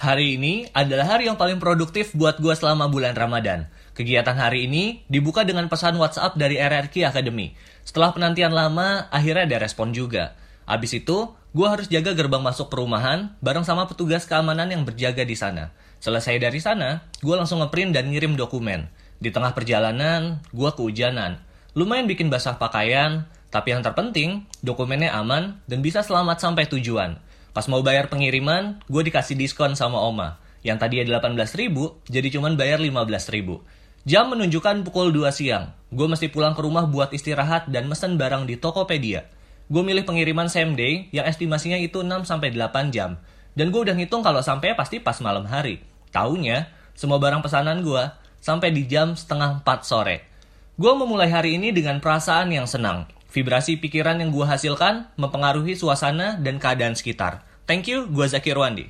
Hari ini adalah hari yang paling produktif buat gue selama bulan Ramadan. Kegiatan hari ini dibuka dengan pesan WhatsApp dari RRQ Academy. Setelah penantian lama, akhirnya ada respon juga. Abis itu, gue harus jaga gerbang masuk perumahan bareng sama petugas keamanan yang berjaga di sana. Selesai dari sana, gue langsung ngeprint dan ngirim dokumen. Di tengah perjalanan, gue kehujanan. Lumayan bikin basah pakaian, tapi yang terpenting, dokumennya aman dan bisa selamat sampai tujuan. Pas mau bayar pengiriman, gue dikasih diskon sama Oma. Yang tadi 18 ribu, jadi cuman bayar 15 ribu. Jam menunjukkan pukul 2 siang. Gue mesti pulang ke rumah buat istirahat dan mesen barang di Tokopedia. Gue milih pengiriman same day yang estimasinya itu 6-8 jam. Dan gue udah ngitung kalau sampai pasti pas malam hari. Taunya, semua barang pesanan gue sampai di jam setengah 4 sore. Gue memulai hari ini dengan perasaan yang senang. Vibrasi pikiran yang gue hasilkan mempengaruhi suasana dan keadaan sekitar. Thank you, gue Zakir Wandi.